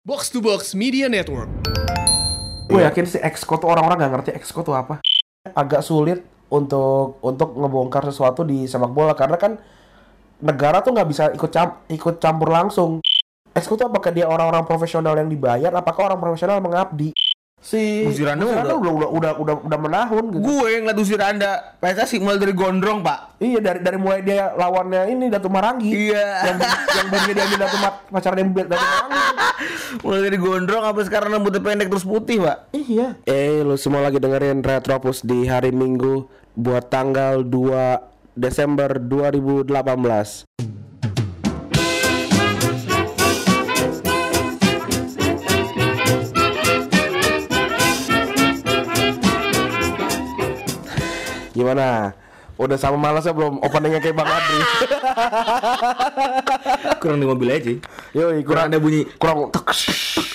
Box to Box Media Network. Gue yakin sih exco tuh orang-orang nggak ngerti exco tuh apa. Agak sulit untuk untuk ngebongkar sesuatu di sepak bola karena kan negara tuh nggak bisa ikut cam ikut campur langsung. Exco tuh apakah dia orang-orang profesional yang dibayar, apakah orang profesional mengabdi? Si Musiranda Musiranda udah- udah udah udah udah, udah menahun gitu. Gue yang ngeliat usir anda PSSI mulai dari gondrong pak Iya dari dari mulai dia lawannya ini Datu Marangi. Iya. Yang yang dia diambil Datu pacarnya Datu Marangi. Mulai dari gondrong apa sekarang rambutnya pendek terus putih pak Iya. Eh, lu semua lagi dengerin Retropus di hari Minggu buat tanggal 2 Desember 2018. Gimana? Udah sama malasnya belum openingnya kayak Bang Adri? Kurang di mobil aja Yoi, kurang ada bunyi kurang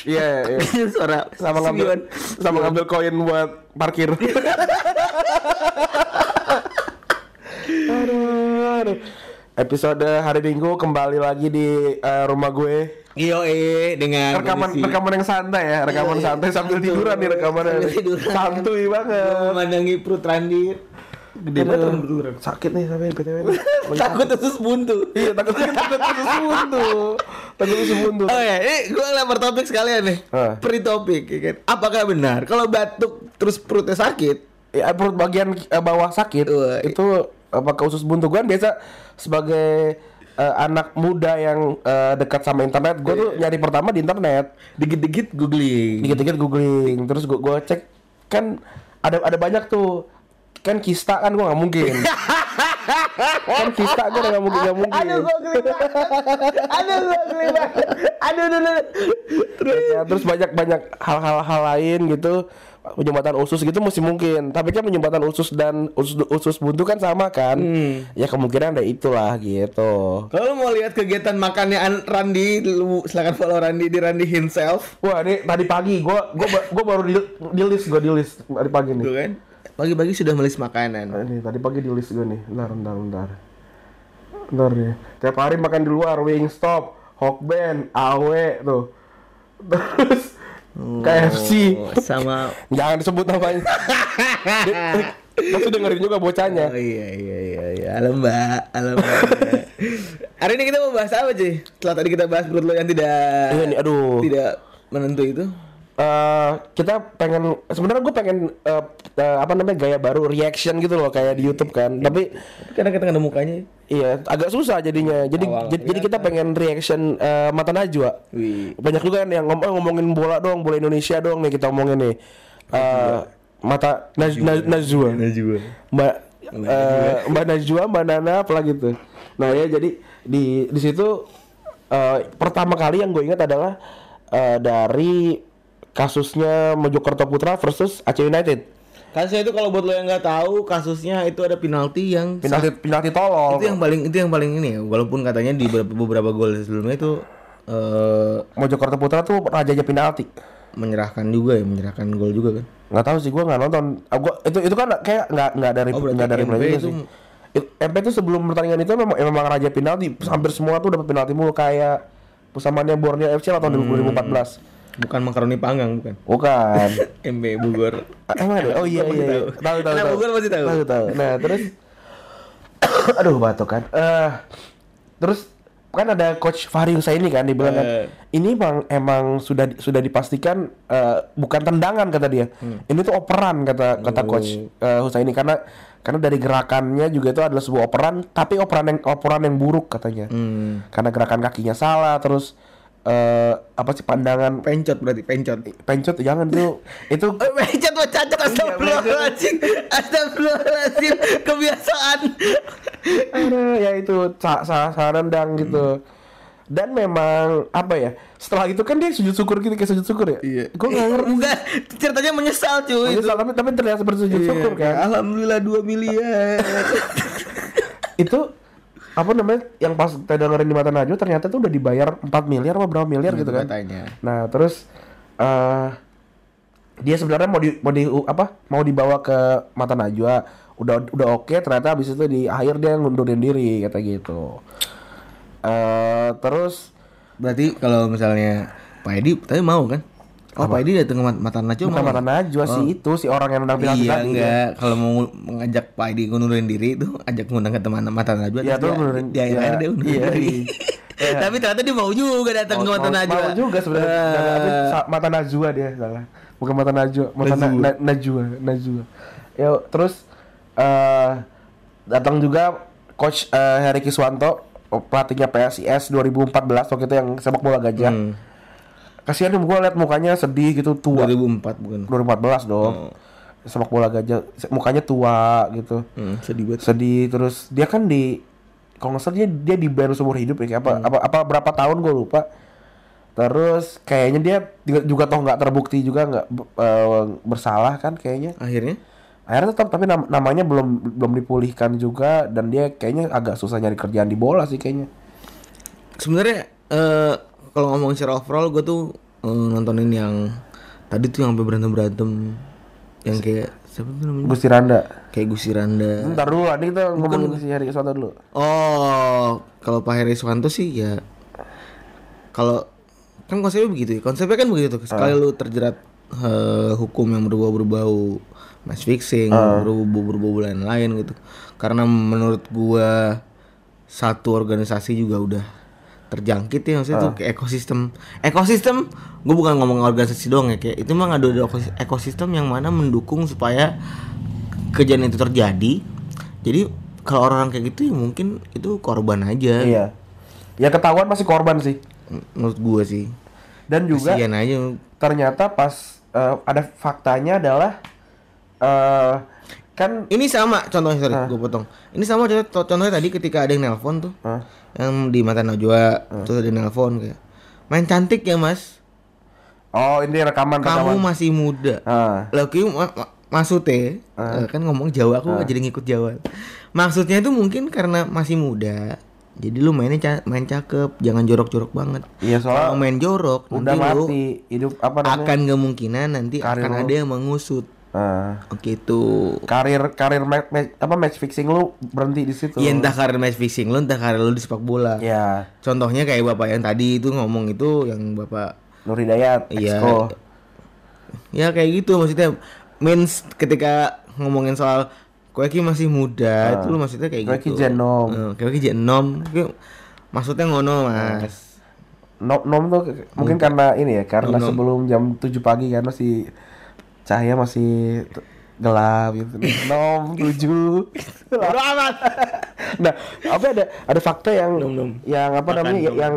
Iya, iya. Suara sama ngambil sama ngambil koin buat parkir. aduh, aduh. Episode hari Minggu kembali lagi di eh, rumah gue. Iyo eh dengan Rekaman kondisi- rekaman yang santai ya, rekaman Iya, santai sambil tiduran nih rekamannya. Tiduran. Santuy banget. Memandangi perut Randi Gede banget Sakit nih sampai BTW. Takut usus buntu Iya, takut takut usus buntu. Takut usus buntu. Oh ya, ini gue lempar topik sekalian nih Ah. Pre topik ya kan? Apakah benar kalau batuk terus perutnya sakit ya perut bagian eh, bawah sakit Wah. itu apakah usus buntu gue kan biasa sebagai eh, anak muda yang eh, dekat sama internet gue tuh nyari pertama di internet Dikit-dikit googling dikit-dikit googling terus gue gue cek kan ada ada banyak tuh kan kista kan gue nggak mungkin. Kan kista gue nggak mungkin nggak mungkin. Aduh gue banget. Aduh gue banget. Aduh aduh aduh. Terus Ya, terus banyak banyak hal-hal hal lain gitu. Penyumbatan usus gitu mesti mungkin. Tapi kan penyumbatan usus dan usus usus buntu kan sama kan? Ya kemungkinan ada itulah gitu. Kalau mau lihat kegiatan makannya An- Randi, lu silakan follow Randi di Randi himself. wah ini tadi pagi. Gua gua ba- gua baru di, di list gua di list tadi pagi nih. Tuh kan. Pagi-pagi sudah melis makanan. Ini tadi pagi di list gua nih bentar bentar bentar bentar nih tiap hari makan di luar Wingstop Hokben Awe tuh terus KFC Oh, sama jangan disebut namanya Masih dengerin juga bocahnya Oh iya iya iya iya. Halo Mbak, halo Mbak. Hari ini kita mau bahas apa sih? Setelah tadi kita bahas perut lo yang tidak Iya nih, aduh. tidak menentu itu. Eh, kita pengen sebenarnya gue pengen eh, eh, apa namanya gaya baru reaction gitu loh kayak di YouTube kan. Tapi Tapi karena kita nggak ada mukanya. iya agak susah jadinya. Jadi Awal jadi, jadi kita pengen reaction eh, mata najwa. Wih. Banyak juga kan yang ngom- eh, ngomongin bola dong, bola Indonesia dong nih kita ngomongin nih. Eh, mata Naj, Naj- Najwa. Najwa. Mbak eh, Mbak Najwa, Mbak Nana apalagi gitu. Nah ya jadi di di situ eh, pertama kali yang gue ingat adalah eh, dari kasusnya Mojokerto Putra versus Aceh United. Kasusnya itu kalau buat lo yang nggak tahu, kasusnya itu ada penalti yang Penalti penalti tolol. itu yang paling itu yang paling ini ya. Walaupun katanya di beberapa, beberapa gol sebelumnya itu eh Mojokerto Putra tuh rajanya penalti. menyerahkan juga ya, menyerahkan gol juga kan. Nggak tahu sih gue nggak nonton. Ah, gua itu itu kan kayak nggak nggak dari Oh, nggak dari itu- sih. MP itu sebelum pertandingan itu memang memang raja penalti. Hampir semua tuh dapat penalti mulu kayak Pusamania Borneo FC lah tahun Hmm. 2014. Bukan makaroni panggang bukan. Bukan. MB Bogor. Ah, Emang ada? Oh iya iya. iya. tahu. Tahu tahu. Bogor pasti tahu. Tahu tahu. Nah, terus aduh batuk kan. Eh terus kan ada coach Fahri Husaini kan dibilang kan Eh. ini bang emang sudah sudah dipastikan eh, bukan tendangan kata dia. Hmm. Ini tuh operan kata kata Oh. coach eh, Husaini karena karena dari gerakannya juga itu adalah sebuah operan tapi operan yang operan yang buruk katanya. Hmm. Karena gerakan kakinya salah terus eh apa sih pandangan Pencot berarti pencot. pencot jangan tuh itu Eh, Pencet mau cacat astagfirullahaladzim Astagfirullahaladzim Kebiasaan Aduh, ya itu sa sa sa rendang gitu. Dan memang apa ya? Setelah itu kan dia sujud syukur gitu kayak sujud syukur ya. Iya Gue nggak ngerti. Enggak Ceritanya menyesal cuy Menyesal, tapi tapi terlihat seperti sujud Iya, syukur kan. Alhamdulillah 2 miliar itu apa namanya yang pas kita dengerin di mata Najwa ternyata tuh udah dibayar 4 miliar apa berapa miliar gitu kan. Katanya Nah, terus eh dia sebenarnya mau di mau di apa? Mau dibawa ke mata Najwa. Udah udah oke, ternyata habis itu di akhir dia ngundurin diri kata gitu. Eh terus Berarti kalau misalnya Pak Edi tapi mau kan? Oh, Pak Edi datang ke Mat- Mata Najwa Bukan mata Najwa sih itu si orang yang nendang penalti Iya tadi. enggak, kalau mau mengajak Pak Edi ngundurin diri itu ajak ngundang ke teman Mata Najwa Iya, tuh dia- ngundurin- dia iya, dia undurin iya, diri. iya. Tapi ternyata dia mau juga datang ke Mata Najwa. Mau juga sebenarnya. Sa- mata Najwa dia salah. Bukan mata Najwa, mata na, Najwa. na- Najwa, Najwa. Ya terus eh datang juga coach eh, Heri Kiswanto pelatihnya PSIS 2014 waktu itu yang sepak bola gajah. Hmm. Kasihan gue liat mukanya sedih gitu tua. 2004 bukan. 2014 dong. Sepak bola gajah mukanya tua gitu. Hmm, sedih banget. sedih terus dia kan di kalau nggak salah dia dia di ban seumur hidup ya kayak apa apa apa berapa tahun gue lupa terus kayaknya dia juga, juga toh nggak terbukti juga nggak eh, bersalah kan kayaknya Akhirnya akhirnya tetap tapi nam- namanya belum belum dipulihkan juga dan dia kayaknya agak susah nyari kerjaan di bola sih kayaknya sebenarnya eh kalau ngomong secara overall gue tuh eh, nontonin yang tadi tuh yang sampai berantem berantem yang kayak siapa tuh namanya? Gusti Randa. Kayak Gusti Randa. Ntar dulu ini kita ngomongin si Heri Keswanto dulu. Oh kalau Pak Heri Suwanto sih ya kalau kan konsepnya begitu ya. Konsepnya kan begitu sekali lu terjerat eh, hukum yang berbau-berbau match fixing berbau-berbau lain-lain gitu. Karena menurut gua satu organisasi juga udah terjangkit ya maksudnya tuh kayak ekosistem. Ekosistem gue bukan ngomong organisasi doang ya kayak itu memang ada ada ekos- ekosistem yang mana mendukung supaya kejadian itu terjadi. Jadi kalau orang-orang kayak gitu ya mungkin itu korban aja. Iya. Yang ketahuan masih korban sih. Menurut gue sih. Dan juga aja. ternyata pas eh, ada faktanya adalah eh kan ini sama contohnya sorry gue potong ini sama contoh contohnya tadi ketika ada yang nelpon tuh yang di mata Najwa terus ada yang nelpon kayak main cantik ya mas oh ini rekaman kamu rekaman masih muda Ah. Lagi ma ma- maksudnya eh, kan ngomong Jawa aku jadi ngikut Jawa. Maksudnya itu mungkin karena masih muda. Jadi lu mainnya ca- main cakep, jangan jorok-jorok banget. Iya soalnya Kalau main jorok udah nanti lu mati hidup apa namanya akan kemungkinan nanti Karir akan lu. ada yang mengusut. Oke itu. karir karir ma- ma- apa match fixing lu berhenti di situ Ya entah karir match fixing lu, entah karir lu di sepak bola. ya Contohnya kayak bapak yang tadi itu ngomong itu yang bapak Nur Hidayat Iya. Ya kayak gitu maksudnya means ketika ngomongin soal Koeki masih muda itu lu maksudnya kayak Koeki gitu Gen nom. Eh, Koeki Gen nom Kayak- maksudnya ngono mas nom nom tuh ke- mungkin karena ini ya karena Nom, nom. sebelum jam 7 pagi kan masih cahaya masih gelap gitu. Nom 7 amat. Nah apa ada ada fakta yang Nom, nom. yang apa namanya ya- yang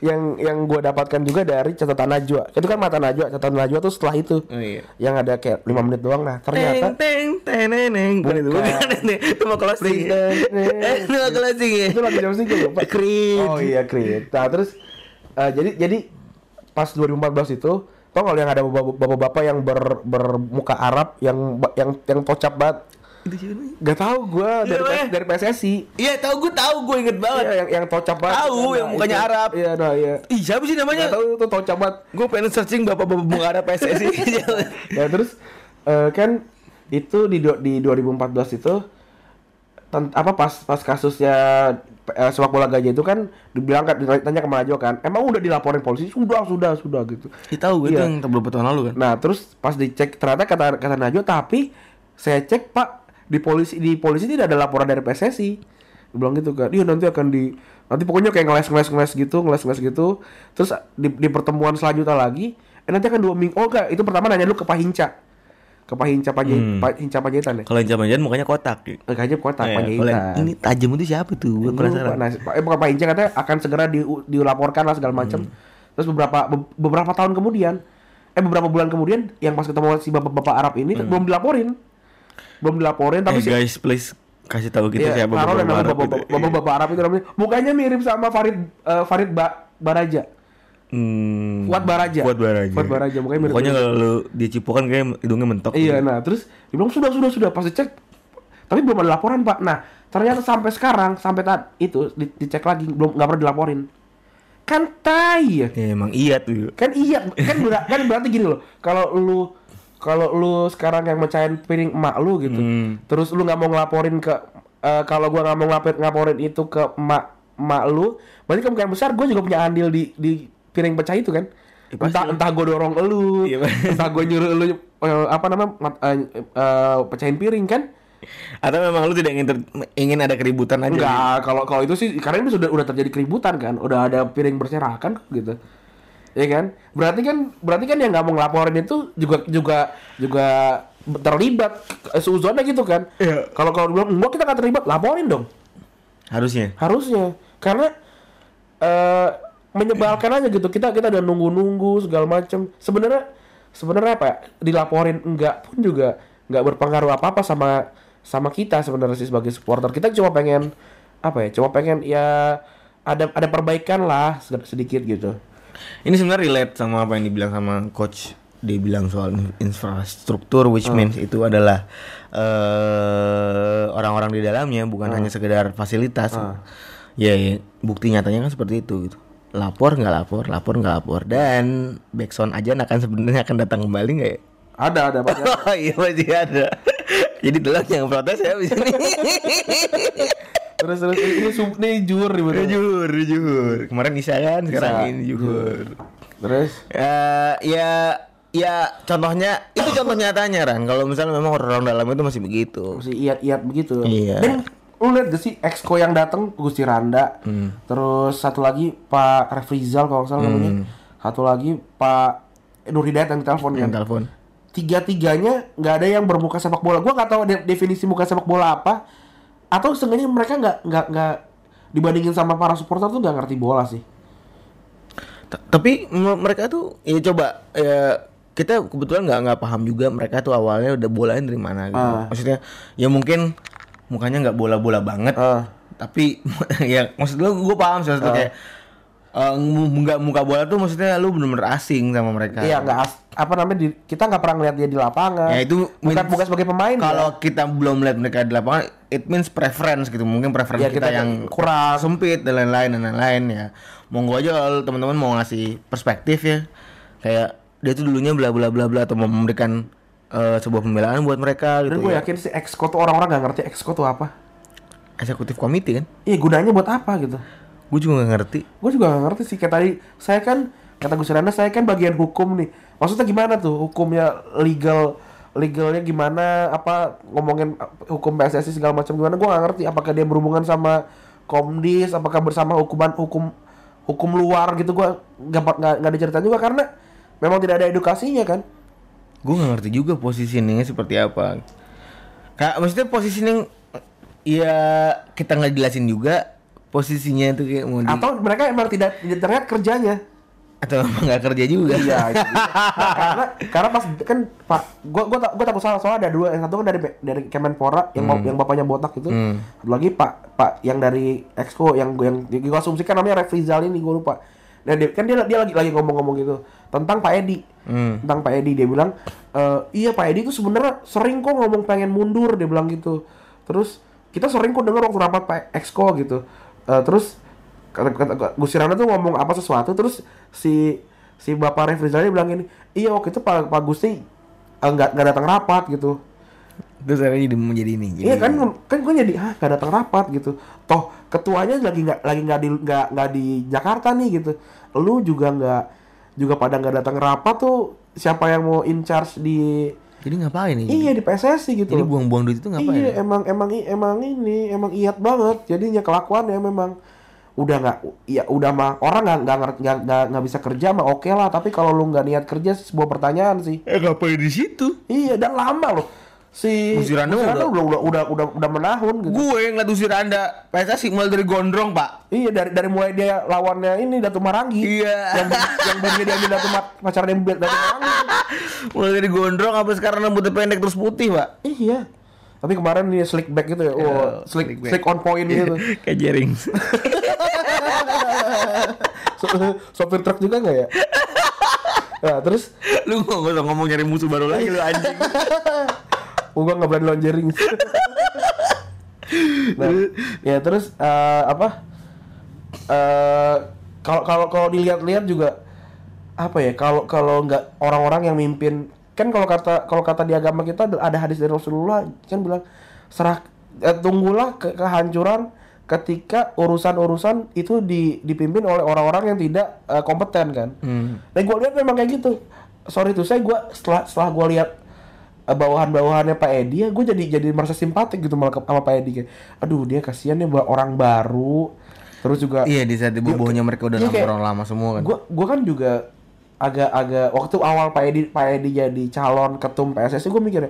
yang yang gue dapatkan juga dari catatan Najwa. Itu kan mata Najwa catatan Najwa tuh setelah itu. Oh iya. Yang ada kayak lima menit doang. Nah ternyata teng teng teneneng bukan itu bukan itu. Mau closing Teng, teng, teng. Eh, itu mau closing ya? Itu lagi jam segini lupa. Creed. oh iya Creed nah terus eh, jadi jadi pas 2014 itu tau kalau yang ada bapak- bapak-bapak yang ber, bermuka Arab yang yang yang tocap banget? Gak tau gue dari? PS, dari PSSI iya tahu gue tahu gue inget banget Iya yang yang tocap banget Tahu, Nah, yang mukanya itu. Arab. Iya nah iya ih siapa sih namanya Gak tau itu tocap banget gue pengen searching bapak-bapak bunga ada PSSI Ya terus eh, kan itu di di 2014 itu apa pas pas kasusnya eh, sepak bola gajah itu kan dibilang kan ditanya ke Najwa kan emang udah dilaporin polisi? Sudah sudah sudah gitu. Ih, tahu gue itu Iya. yang beberapa tahun lalu kan? Nah terus pas dicek ternyata kata kata Najwa tapi saya cek pak di polisi di polisi tidak ada laporan dari PSSI Dia bilang gitu kan iya nanti akan di nanti pokoknya kayak ngeles ngeles ngeles gitu ngeles ngeles gitu. Terus di, di pertemuan selanjutnya lagi eh nanti akan dua minggu oh enggak itu pertama nanya dulu ke Pak Hinca ke Pak Hinca Hmm. Pak Hinca Panjaitan ya kalau yang zaman mukanya kotak ya. Eh, kayaknya kota Oh, iya. Panjaitan Kalau ini tajam itu siapa tuh? Gue penasaran. Nah, Pak, eh, bukan Pak Hinca katanya akan segera di, dilaporkan lah segala macam. Hmm. Terus beberapa be- beberapa tahun kemudian, eh beberapa bulan kemudian, yang pas ketemu si bapak-bapak Arab ini belum dilaporin, belum dilaporin, tapi Hmm. eh, guys, please kasih tahu kita Iya, siapa taruh dan nama Arab bapak- itu. bapak-bapak Arab itu namanya, mukanya mirip sama Farid eh, Farid ba- Baraja. Hmm. Fuad Baraja. Fuad Baraja. Fuad Baraja, mukanya mirip Pokoknya kalau lu dia cipokan kayak hidungnya mentok. Iya, nah terus dia bilang sudah sudah sudah pas dicek, tapi belum ada laporan pak. Nah ternyata sampai sekarang sampai tadi itu di- dicek lagi belum nggak pernah dilaporin. Kan tai ya. Ya, emang iya tuh. kan iya kan ber- kan berarti gini loh kalau lu kalau lu sekarang yang mecahin piring emak lu gitu Hmm. terus lu nggak mau ngelaporin ke eh, kalau gua nggak mau ngelaporin ngelaporin itu ke emak emak lu berarti kemungkinan besar gue juga punya andil di di piring pecah itu kan. Ya, entah entah gue dorong elu, pasti. entah gue nyuruh elu eh, apa namanya mat- eh, eh, pecahin piring kan. Atau memang lu tidak ingin ter- ingin ada keributan aja? Enggak, kalau kalau itu sih karena ini sudah udah terjadi keributan kan, udah ada piring berserakan gitu. Ya kan? Berarti kan berarti kan yang nggak mau ngelaporin itu juga juga juga terlibat seuzonnya gitu kan. Iya. Kalau kalau bilang enggak kita nggak terlibat, laporin dong. Harusnya. Harusnya. Karena eh menyebalkan aja gitu. Kita kita udah nunggu-nunggu segala macem. Sebenarnya sebenarnya apa ya? Dilaporin enggak pun juga nggak berpengaruh apa-apa sama sama kita sebenarnya sih sebagai supporter. Kita cuma pengen apa ya? Cuma pengen ya ada ada perbaikan lah sed- sedikit gitu. Ini sebenarnya relate sama apa yang dibilang sama coach. Dia bilang soal infrastruktur, which means itu adalah eh orang-orang di dalamnya, bukan hanya sekedar fasilitas. Ya, ya, bukti nyatanya kan seperti itu. Gitu. Lapor nggak lapor, lapor nggak lapor, dan backsound aja akan sebenarnya akan datang kembali nggak ya? Ada ada banyak. Oh iya masih ada. Jadi telat yang protes ya di sini. terus terus ini sum- ini jujur nih bener. jujur, jujur. Kemarin Isa kan, sekarang Isa. ini jujur. Terus Ya, ya, ya contohnya itu contoh nyatanya Ran. Kalau misalnya memang orang dalam itu masih begitu. masih iat-iat begitu. Iya. Dan lu lihat gak sih Exco yang datang Gusti Randa. Terus satu lagi Pak Refrizal kalau nggak salah namanya. Satu lagi Pak Nur Hidayat yang telepon Yang kan. telepon. Tiga-tiganya nggak ada yang bermuka sepak bola. Gua nggak tahu de- definisi muka sepak bola apa. Atau setengahnya mereka nggak nggak nggak dibandingin sama para supporter tuh nggak ngerti bola sih. T- Tapi mereka tuh ya coba ya kita kebetulan nggak nggak paham juga mereka tuh awalnya udah bolanya dari mana gitu. Ah. Maksudnya ya mungkin mukanya nggak bola-bola banget. Ah. Tapi ya maksud lu gue paham sih maksudnya kayak eh, nggak muka bola tuh maksudnya lu bener-bener asing sama mereka. Iya nggak as- apa namanya di, kita nggak pernah ngeliat dia di lapangan. Ya itu bukan bukan sebagai pemain. Kalau ya. kita belum melihat mereka di lapangan, it means preference gitu. Mungkin preference Ya, kita, kita yang kurang. sempit dan lain-lain dan lain-lain ya. Monggo aja kalau teman-teman mau ngasih perspektif ya. Kayak dia tuh dulunya bla bla bla bla atau memberikan eh, sebuah pembelaan buat mereka Dan gitu gue ya. yakin si Exco tuh orang-orang nggak ngerti Exco tuh apa. Eksekutif komite kan. Iya gunanya buat apa gitu. Gue juga gak ngerti. Gue juga gak ngerti sih kayak tadi saya kan kata Gus Randa saya kan bagian hukum nih. Maksudnya gimana tuh hukumnya legal legalnya gimana apa ngomongin uh, hukum PSSI segala macam gimana gue gak ngerti apakah dia berhubungan sama Komdis apakah bersama hukuman hukum hukum luar gitu gue nggak nggak nggak diceritain juga karena memang tidak ada edukasinya kan Gue gak ngerti juga positioningnya seperti apa. Kayak maksudnya positioning ya kita nggak jelasin juga posisinya itu kayak mau di atau mereka emang tidak tidak terlihat kerjanya atau emang nggak kerja juga. Iya, itu. Nah, karena karena pas kan Pak, gua gua ta- gua takut salah soalnya ada dua, yang satu kan dari dari Kemenpora yang bap- yang bapaknya botak itu. Hmm. Satu lagi Pak Pak yang dari Exco yang yang gua asumsikan namanya Refrizal ini gua lupa. Dan dia, kan dia dia lagi lagi ngomong-ngomong gitu tentang Pak Edi. Hmm. Tentang Pak Edi dia bilang, "Eh, iya Pak Edi itu sebenarnya sering kok ngomong pengen mundur dia bilang gitu. Terus kita sering kok dengar waktu rapat Pak Exco gitu. Eh, terus kata, kata Gusti Rana tuh ngomong apa sesuatu terus si si Bapak Refrizal bilang ini, "Iya waktu itu Pak Pak Gusti eh, nggak nggak datang rapat gitu." Terus akhirnya jadi menjadi ini. Jadi, Iya kan kan gue jadi ah nggak datang rapat gitu. Toh ketuanya lagi nggak lagi nggak di nggak nggak di Jakarta nih gitu. Lu juga nggak juga pada nggak datang rapat tuh siapa yang mau in charge di Jadi ngapain nih? iya di PSSI gitu. Jadi buang-buang duit itu ngapain? Iya emang emang emang ini emang iat banget. Jadinya kelakuannya memang udah nggak ya udah mah orang nggak nggak nggak nggak bisa kerja mah oke lah tapi kalau lu nggak niat kerja sebuah pertanyaan sih Eh ngapain di situ? iya dan lama loh si Gusti Randa Gusti udah- udah udah udah udah udah menahun gitu Gue yang ngeliat usir anda PSSI mulai dari gondrong pak Iya dari dari mulai dia lawannya ini Datu Marangi. Iya. Yang yang dia diambil Datu Ma- pacar dia Datu Marangi. Mulai dari gondrong apa sekarang rambutnya pendek terus putih pak iya. Tapi kemarin dia slick back gitu ya. Oh, slick slick back. slick on point gitu. Kayak jering So- Sopir truk juga nggak ya? Nah, terus Lu gak usah ngomong nyari musuh baru lagi lu anjing oh, gua nggak berani laundering. nah, ya terus eh, apa? Eh, Kalau kalau kalau dilihat-lihat juga apa ya? Kalau kalau nggak orang-orang yang mimpin kan kalau kata kalau kata di agama kita ada hadis dari Rasulullah kan bilang serah eh, tunggulah ke kehancuran ketika urusan-urusan itu di, dipimpin oleh orang-orang yang tidak eh, kompeten kan. Hmm. Dan gue lihat memang kayak gitu. Sorry tuh saya gue setelah setelah gue lihat bawahan-bawahannya Pak Edi ya gue jadi jadi merasa simpatik gitu malah sama Pak Edi kayak aduh dia kasihan nih buat orang baru terus juga Iya di saat di bawahnya mereka udah Iya, lama kayak- orang lama semua kan. gue gue kan juga agak-agak waktu awal Pak Edi Pak Edi jadi calon ketum PSSI gue mikir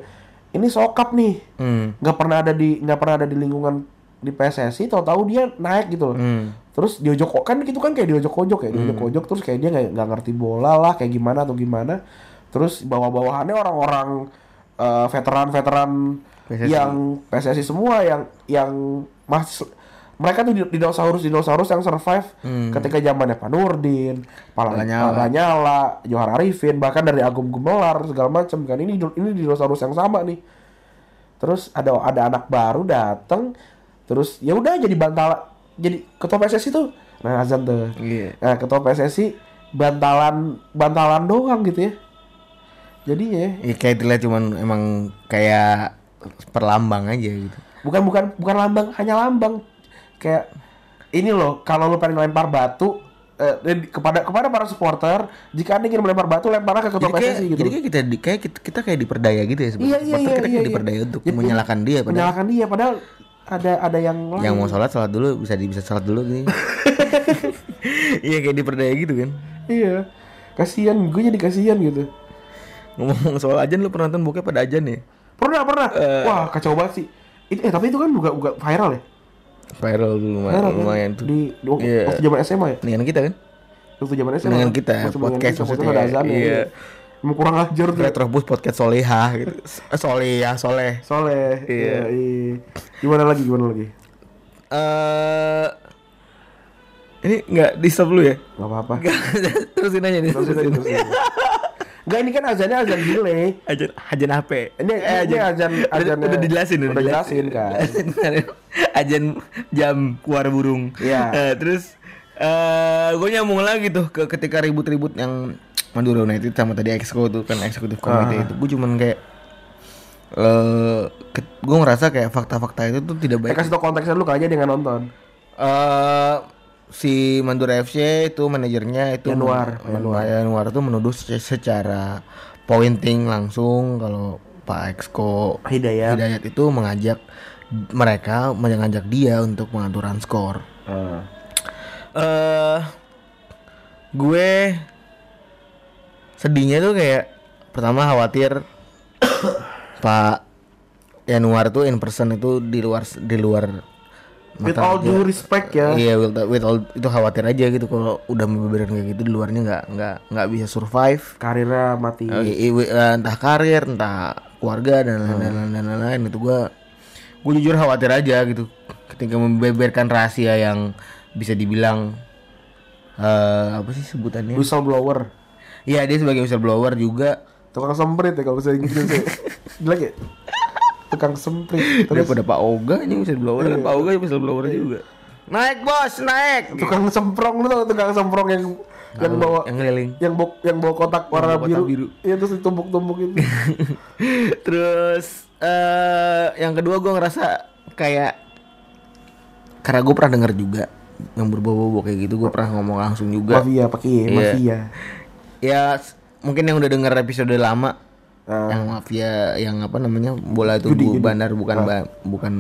ini sokap nih Hmm. nggak pernah ada di nggak pernah ada di lingkungan di PSSI tahu-tahu dia naik gitu loh Hmm. terus diojok kan gitu kan kayak diojok-ojok ya diojok-ojok terus kayak dia nggak nggak ngerti bola lah kayak gimana atau gimana terus bawah-bawahannya orang-orang eh, veteran-veteran PSSI. yang PSSI semua yang yang masih mereka tuh di- dinosaurus dinosaurus yang survive ketika zamannya Pak Nurdin, Pak Lanyala. Pak Lanyala, Johar Arifin, bahkan dari Agung Gumelar segala macam kan ini ini dinosaurus yang sama nih. Terus ada ada anak baru datang, terus ya udah jadi bantal jadi ketua PSSI tuh. Nah Azan tuh. Iya. Nah ketua PSSI bantalan bantalan doang gitu ya. Jadinya Iya kayak terlihat cuman emang kayak perlambang aja gitu. bukan bukan bukan lambang hanya lambang kayak ini loh kalau lu pengen lempar batu eh, di- kepada kepada para supporter jika anda ingin melempar batu lemparnya ke ketua Jadi kayak, PSSI gitu jadi kayak kita di, kayak kita, kita kayak diperdaya gitu ya sebenarnya. iya iya Supporter iya kita iya, kayak iya. diperdaya untuk Jadi, menyalahkan dia padahal menyalahkan dia padahal ada ada yang lain yang mau sholat sholat dulu bisa di bisa sholat dulu gini. iya kayak diperdaya gitu kan. iya kasihan gue jadi kasihan gitu Ngomong soal ajan lu pernah nonton bokep pada ajan ya? pernah pernah Eh. wah kacau banget sih itu eh tapi itu kan juga juga viral ya Viral dulu lumayan, viral kan? lumayan tuh. di waktu, Iya. waktu zaman SMA ya Mendingan kita kan? waktu zaman SMA Dengan kan? kita, Waktu podcast kita, waktu itu maksudnya. ada azan ya Iya. Emang kurang ajar tuh Retrobus podcast soleha gitu. Eh, Soleh soleh. Soleh Iya. iya. iya. gimana lagi gimana lagi Eh ini nggak di stop lu ya? Gak apa-apa Terusin aja nih. Terusin aja, terusin aja. Enggak ini kan azannya azan delay. Ajan ajan HP. Ini ini azan Udah, azannya udah dijelasin udah dijelasin kan. ajan jam keluar burung. Iya. Eh, terus eh gue nyambung lagi tuh ke ketika ribut-ribut yang Madura United sama tadi Exco tuh kan eksekutif komite Ah. itu. Gue cuman kayak eh gue ngerasa kayak fakta-fakta itu tuh tidak Eh baik. kasih tau konteksnya dulu kayaknya dengan nonton. eh si Mandura FC itu manajernya itu Yanuar, Yanuar Yanuar itu menuduh se- secara pointing langsung kalau Pak Exco Hidayat. Hidayat itu mengajak mereka mengajak dia untuk pengaturan skor. Ah. Eh gue sedihnya tuh kayak pertama khawatir Pak Yanuar tuh in person itu di luar di luar With all due respect ya. Iya, with, with all itu khawatir aja gitu kalau udah membeberkan kayak gitu di luarnya nggak nggak nggak bisa survive. Karirnya mati. I- i- eh, entah karir, entah keluarga dan lain-lain dan lain-lain itu gua gue jujur khawatir aja gitu ketika membeberkan rahasia yang bisa dibilang eh apa sih sebutannya? Whistleblower. Iya dia sebagai whistleblower juga Tukang semprit ya kalau bahasa Inggris. Gila ya? Tukang semprit. Terus daripada Pak Oga ini whistleblower kan Pak Oga whistleblower juga. Naik bos, naik. tukang semprong lu tau tukang semprong yang yang bawa yang keliling. yang bawa yang bawa kotak warna bawa kotak biru. biru. Iya terus ditumbuk-tumbuk itu. Terus eh yang kedua gue ngerasa kayak karena gue pernah denger juga yang berbau-bau kayak gitu gue pernah ngomong langsung juga. mafia pakai Iya. mafia. Ya mungkin yang udah denger episode lama Ah. yang mafia yang apa namanya bola itu Judi, bu- judi. bandar bukan ba- bukan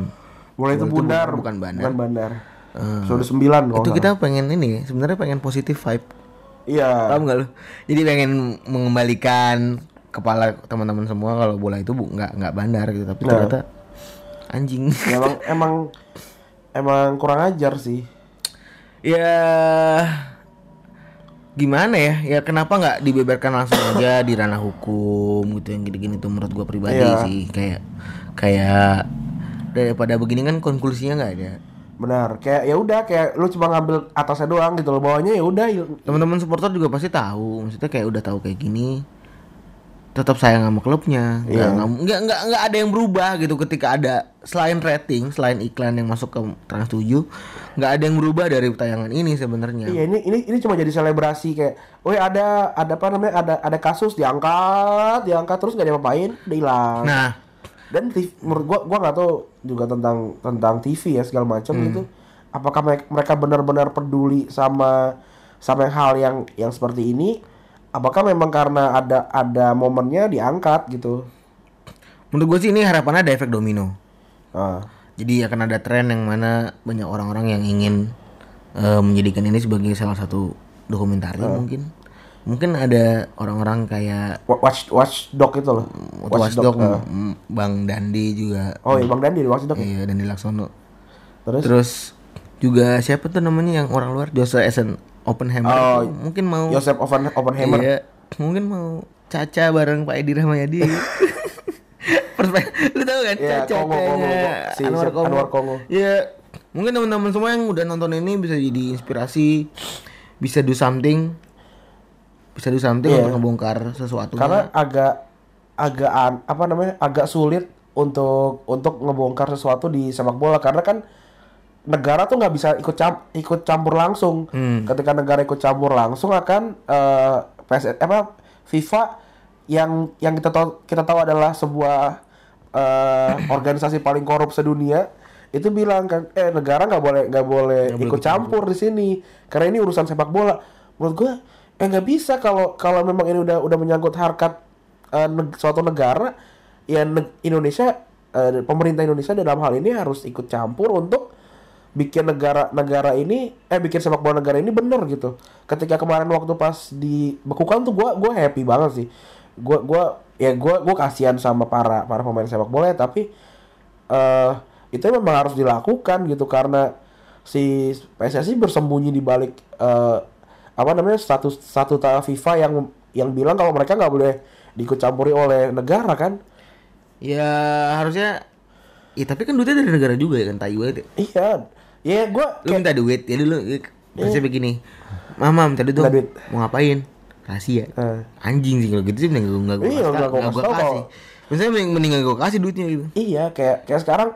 Bola itu bundar, bukan- bukan bandar. Bukan bandar. Episode 9 kalau itu kita pengen ini sebenarnya pengen positif vibe. Iya. paham nggak lu jadi pengen mengembalikan kepala teman-teman semua kalau bola itu bu nggak nggak bandar gitu tapi Nah. ternyata anjing emang emang emang kurang ajar sih. ya gimana ya ya kenapa nggak dibeberkan langsung aja di ranah hukum gitu yang gini-gini tuh menurut gua pribadi Iya. sih kayak kayak daripada begini kan konklusinya nggak ada Benar. Kayak ya udah kayak lu cuma ngambil atasnya doang gitu loh. Bawahnya ya udah teman-teman supporter juga pasti tahu maksudnya kayak udah tahu kayak gini tetap sayang sama klubnya nggak Iya. nggak nggak nggak nggak ada yang berubah gitu ketika ada selain rating selain iklan yang masuk ke Trans 7 nggak ada yang berubah dari tayangan ini sebenarnya Iya ini ini ini cuma jadi selebrasi kayak, oh ada ada apa namanya ada ada kasus diangkat diangkat terus nggak diapa-apain udah hilang. nah Dan TV, menurut gua gua nggak tahu juga tentang tentang TV ya segala macam Hmm. gitu. apakah me- mereka benar-benar peduli sama sama hal yang yang seperti ini apakah memang karena ada ada momennya diangkat gitu Menurut gue sih ini harapannya ada efek domino. Ah, Jadi akan ada tren yang mana banyak orang-orang yang ingin eh, menjadikan ini sebagai salah satu dokumentari mungkin. Mungkin ada orang-orang kayak wa- watch watchdog itu loh Watchdog, ah. M- Bang Dandi juga. oh iya bang Dandi di watchdog ya? Iya, Dandi Laksono. terus Terus juga siapa tuh namanya yang orang luar Joshua Essen Oppenheimer Oh, tuh mungkin mau Joseph Oppen Oppenheimer Iya, mungkin mau Caca bareng Pak Edi Rahmayadi. Lu tahu kan Iya, Caca Kongo, Kongo. Si- Anwar Kongo. Anwar Kongo. Iya, mungkin teman-teman semua yang udah nonton ini bisa jadi inspirasi, bisa do something, bisa do something Iya. untuk ngebongkar sesuatu. karena agak agak apa namanya agak sulit untuk untuk ngebongkar sesuatu di sepak bola karena kan negara tuh nggak bisa ikut cam ikut campur langsung. Hmm. ketika negara ikut campur langsung akan eh PS apa FIFA yang yang kita tahu kita tahu adalah sebuah eh, organisasi paling korup sedunia itu bilang kan eh negara nggak boleh nggak boleh ikut campur. di sini karena ini urusan sepak bola. Menurut gue eh nggak bisa kalau kalau memang ini udah udah menyangkut harkat eh, neg- suatu negara ya neg- Indonesia eh, pemerintah Indonesia dalam hal ini harus ikut campur untuk bikin negara-negara ini eh bikin sepak bola negara ini bener gitu. Ketika kemarin waktu pas dibekukan tuh gua gua happy banget sih. Gua gua ya gua gua kasihan sama para para pemain sepak bola ya, tapi eh itu memang harus dilakukan gitu karena si PSSI bersembunyi di balik eh apa namanya status statuta FIFA yang yang bilang kalau mereka nggak boleh diikut campuri oleh negara kan. ya harusnya Ya tapi kan duitnya dari negara juga ya kan tai banget ya. Iya. Ya gua Lu minta duit ya dulu Terus begini. Mama minta duit duit. Mau ngapain? Rahasia. Eh. Anjing sih kalau gitu sih mending gue gak gue Iya, nggak gua kasih, kasih tau kasih. Misalnya mending, mending gue kasih duitnya gitu. Iya, kayak kayak sekarang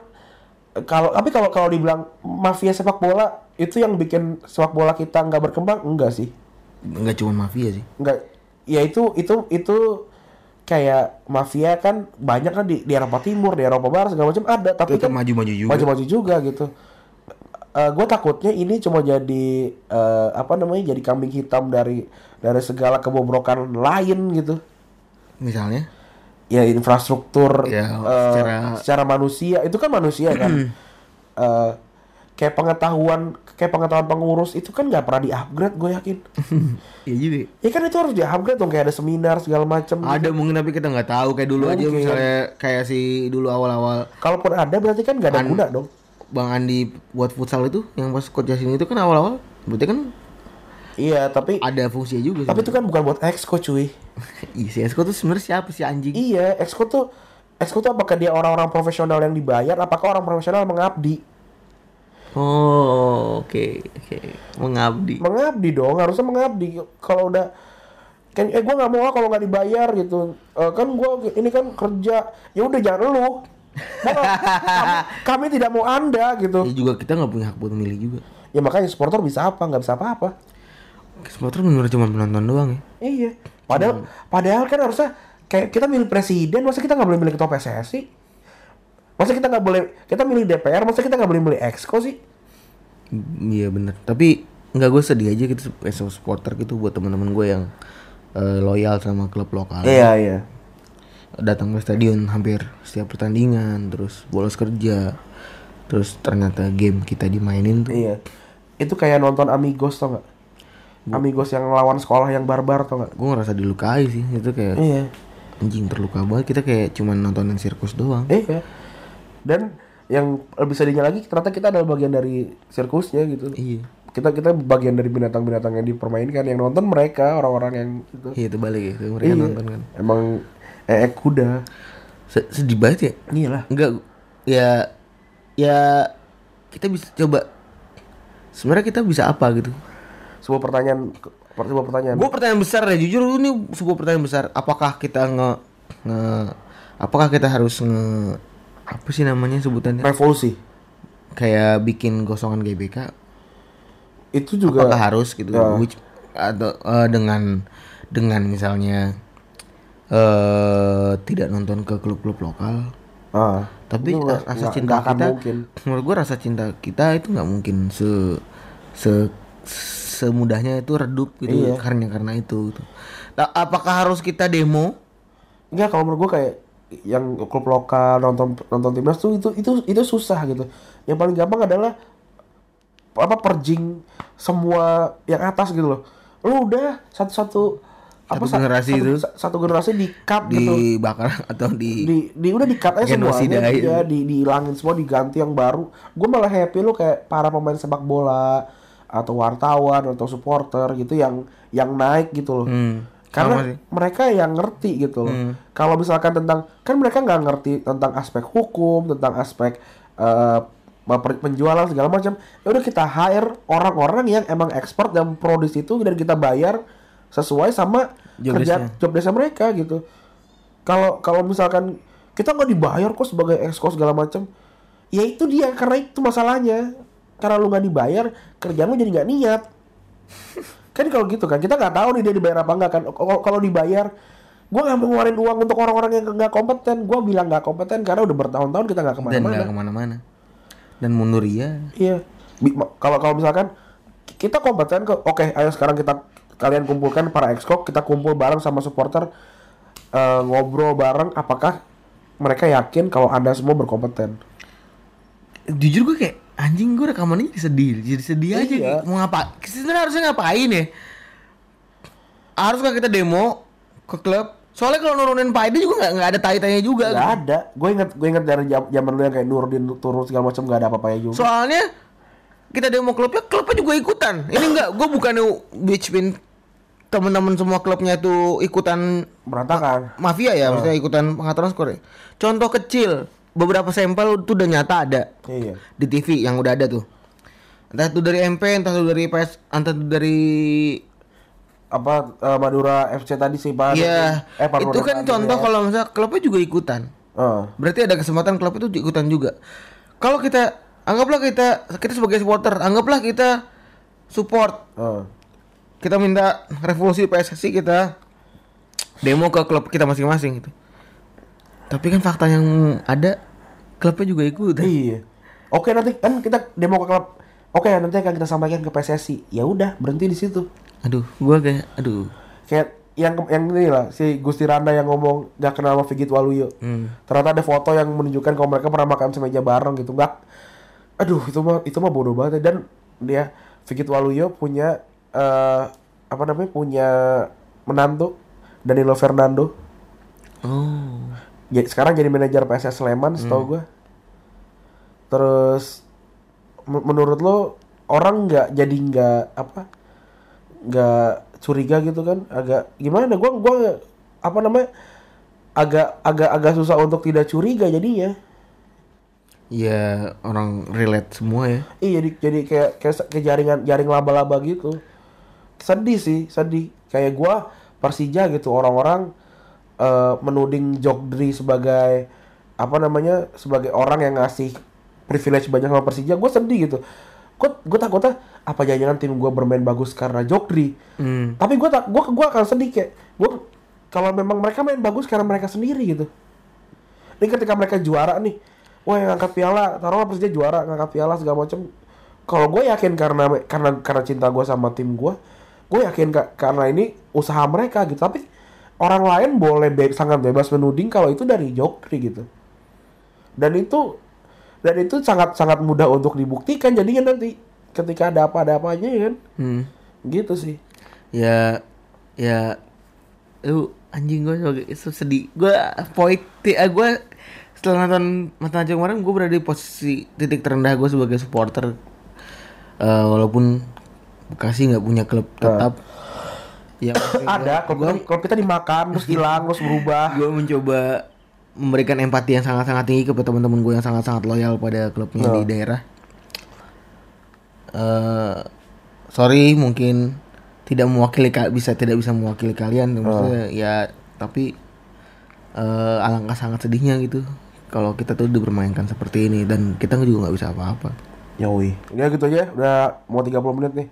kalau tapi kalau kalau dibilang mafia sepak bola itu yang bikin sepak bola kita nggak berkembang? Enggak sih. Enggak cuma mafia sih. Enggak ya itu itu itu kayak mafia kan banyak kan di, di Eropa Timur di Eropa Barat segala macam ada. Tapi Tetap kan maju-maju juga. maju-maju juga gitu gue takutnya ini cuma jadi eh, apa namanya jadi kambing hitam dari dari segala kebobrokan lain gitu. Misalnya? Ya infrastruktur Ya, eh, secara- secara manusia. Itu kan manusia kan. Eh, kayak pengetahuan kayak pengetahuan pengurus itu kan nggak pernah di upgrade gue yakin. Iya juga. Ya kan itu harus di upgrade dong kayak ada seminar segala macam Ada mungkin tapi kita nggak tahu. Kayak dulu aja Mungkin. misalnya kayak si dulu awal-awal kalaupun ada berarti kan nggak ada An- guna dong Bang Andi buat futsal itu yang pas coach Jasin itu kan awal-awal berarti kan iya tapi ada fungsinya juga tapi itu kan bukan buat exco cuy Iya si Esko tuh sebenarnya siapa sih anjing? iya exco tuh exco tuh apakah dia orang-orang profesional yang dibayar apakah orang profesional mengabdi Oh oke oke mengabdi. mengabdi dong harusnya mengabdi kalau udah kan eh gue nggak mau kalau nggak dibayar gitu Eh, kan gue ini kan kerja ya udah jangan lu? Kami, kami tidak mau anda gitu Ya juga kita nggak punya hak buat memilih juga. ya makanya supporter bisa apa nggak bisa apa-apa Supporter bener cuma penonton doang ya. iya padahal padahal kan harusnya kayak kita milih presiden masa kita nggak boleh milih ketua PSSI masa kita nggak boleh kita milih DPR masa kita nggak boleh milih exco sih Iya bener. Tapi nggak gue sedih aja gitu as a supporter gitu buat teman-teman gue yang eh, loyal sama klub lokal. iya iya Datang ke stadion hampir setiap pertandingan, terus bolos kerja, terus ternyata game kita dimainin tuh. iya itu kayak nonton Amigos tau nggak Amigos yang lawan sekolah yang barbar tau nggak Gue ngerasa dilukai sih. Itu kayak iya anjing terluka banget. Kita kayak cuman nontonin sirkus doang. Iya. Dan yang lebih sedihnya lagi ternyata kita adalah bagian dari sirkusnya gitu. Iya. Kita kita bagian dari binatang-binatang yang dipermainkan yang nonton mereka orang-orang yang itu. Iya itu balik ya. Itu mereka Iya. nonton kan. Emang eh kuda. Se- Sedih banget ya. Iyalah. Enggak ya ya kita bisa coba sebenarnya kita bisa apa gitu. Sebuah pertanyaan sebuah pertanyaan. Gue pertanyaan besar ya jujur ini sebuah pertanyaan besar. Apakah kita nge, nge apakah kita harus nge apa sih namanya sebutannya? Revolusi. Kayak bikin gosongan GBK Itu juga apakah harus gitu Ya. Which- atau eh, dengan dengan misalnya eh tidak nonton ke klub-klub lokal Ah. Tapi nggak- rasa nggak- cinta akan kita, mungkin. menurut gua rasa cinta kita itu nggak mungkin se se semudahnya itu redup gitu Iya. karena karena itu. gitu. Nah, apakah harus kita demo? Enggak kalau menurut gue kayak yang klub lokal nonton nonton timnas tuh itu itu itu susah gitu. Yang paling gampang adalah apa perjing semua yang atas gitu loh. Lu udah satu-satu apa Satu sa- generasi satu, itu. sa- satu generasi di cut gitu. dibakar atau di, Di, di udah di cut aja semuanya itu. ya di dihilangin semua diganti yang baru. Gue malah happy lu kayak para pemain sepak bola atau wartawan atau supporter gitu yang yang naik gitu loh. Hmm, Karena sih. mereka yang ngerti gitu loh. Hmm. Kalau misalkan tentang kan mereka nggak ngerti tentang aspek hukum, tentang aspek per- penjualan segala macam. Ya udah kita hire orang-orang yang emang expert dan pro di situ dan kita bayar sesuai sama Job kerja job desk mereka gitu. Kalau kalau misalkan kita nggak dibayar kok sebagai exco segala macam, ya itu dia karena itu masalahnya. Karena lu nggak dibayar, kerjaan lu jadi nggak niat kan kalau gitu kan kita nggak tahu nih dia dibayar apa enggak kan kalau dibayar gue nggak mau ngeluarin uang untuk orang-orang yang nggak kompeten gue bilang nggak kompeten karena udah bertahun-tahun kita nggak dan ke mana-mana nggak ke mana-mana. Dan mundur iya. iya ma- kalau kalau misalkan kita kompeten kok oke ayo sekarang kita kalian kumpulkan para exco kita kumpul bareng sama supporter eh, ngobrol bareng apakah mereka yakin kalau anda semua berkompeten Jujur gue kayak anjing gue rekamannya jadi sedih, jadi sedih aja. Iya. Kayak, Mau ngapa? Sebenarnya harusnya ngapain ya? Harus nggak kita demo ke klub? Soalnya kalau nurunin Pak Edi juga nggak nggak ada tai-tainya juga. nggak ada gue inget gue inget dari zaman dulu yang kayak Nurdin turun segala macam nggak ada apa-apanya juga Soalnya kita demo klubnya, klubnya juga ikutan. Ini enggak, gue bukannya bitch pin temen-temen semua klubnya itu ikutan berantakan mafia ya, maksudnya ikutan pengaturan skor. ya. Contoh kecil, beberapa sampel itu udah nyata ada iya di TV yang udah ada tuh. Entah itu dari MP, entah itu dari PS, entah itu dari apa eh, Madura FC tadi sih Pak Iya, eh itu kan contoh ya. kalau misalnya klubnya juga ikutan. Eh, Berarti ada kesempatan klub itu ikutan juga. Kalau kita anggaplah kita kita sebagai supporter, anggaplah kita support eh. Kita minta revolusi PSSI kita demo ke klub kita masing-masing gitu. Tapi kan fakta yang ada klubnya juga ikut. Iya. Oke nanti kan kita demo ke klub. Oke nanti akan kita sampaikan ke PSSI. Ya udah berhenti di situ. Aduh, gua kayak aduh. Kayak yang yang ini lah si Gusti Randa yang ngomong gak kenal sama Figit Waluyo. Hmm. Ternyata ada foto yang menunjukkan kalau mereka pernah makan semeja bareng gitu. Gak. Aduh itu mah itu mah bodoh banget dan dia Figit Waluyo punya eh apa namanya punya menantu Danilo Fernando. Oh. Ya, sekarang jadi manajer PSS Sleman setahu Hmm. gua. Terus menurut lo orang nggak jadi nggak apa nggak curiga gitu kan agak gimana gua gua apa namanya agak agak agak susah untuk tidak curiga jadinya Ya orang relate semua ya. iya jadi jadi kayak kayak, kayak jaringan jaring laba-laba gitu sedih sih sedih. Kayak gua Persija gitu orang-orang eh, menuding Jogdri sebagai apa namanya sebagai orang yang ngasih privilege banyak sama Persija gue sedih gitu. Gue gue takutnya apa jangan tim gue bermain bagus karena Jogdri Hmm. tapi gue tak gue gue akan sedih kayak gue kalau memang mereka main bagus karena mereka sendiri gitu. Ini ketika mereka juara nih wah yang angkat piala taruhlah Persija juara ngangkat piala segala macam. Kalau gue yakin karena karena karena cinta gue sama tim gue gue yakin ka- karena ini usaha mereka gitu. Tapi orang lain boleh be- sangat bebas menuding kalau itu dari Jokri gitu. Dan itu dan itu sangat sangat mudah untuk dibuktikan jadinya nanti. Ketika ada apa ada apanya ya kan? Hmm. gitu sih. Ya ya lu anjing gue sebagai itu sedih. Gue poin ah, gue setelah nonton Mata Najwa kemarin gue berada di posisi titik terendah gue sebagai supporter. Eh, walaupun Bekasi nggak punya klub tetap ya ada kalau kita, kalau kita dimakan terus hilang terus berubah gue mencoba memberikan empati yang sangat-sangat tinggi kepada teman-teman gue yang sangat-sangat loyal pada klubnya di daerah. eh sorry mungkin tidak mewakili bisa tidak bisa mewakili kalian maksudnya ya tapi eh alangkah sangat sedihnya gitu kalau kita tuh dipermainkan seperti ini dan kita juga nggak bisa apa-apa. Yoi. Udah gitu aja, udah mau 30 menit nih.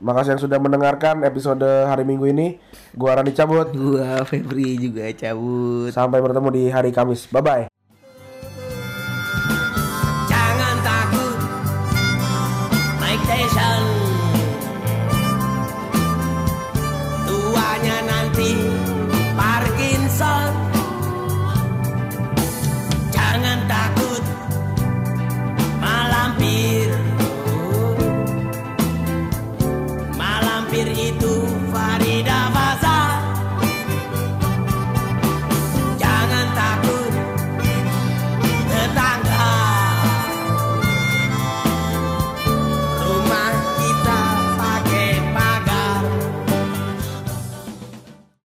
Makasih yang sudah mendengarkan episode hari Minggu ini. Gua Rani cabut. Gua Febri juga cabut. Sampai bertemu di hari Kamis. Bye bye.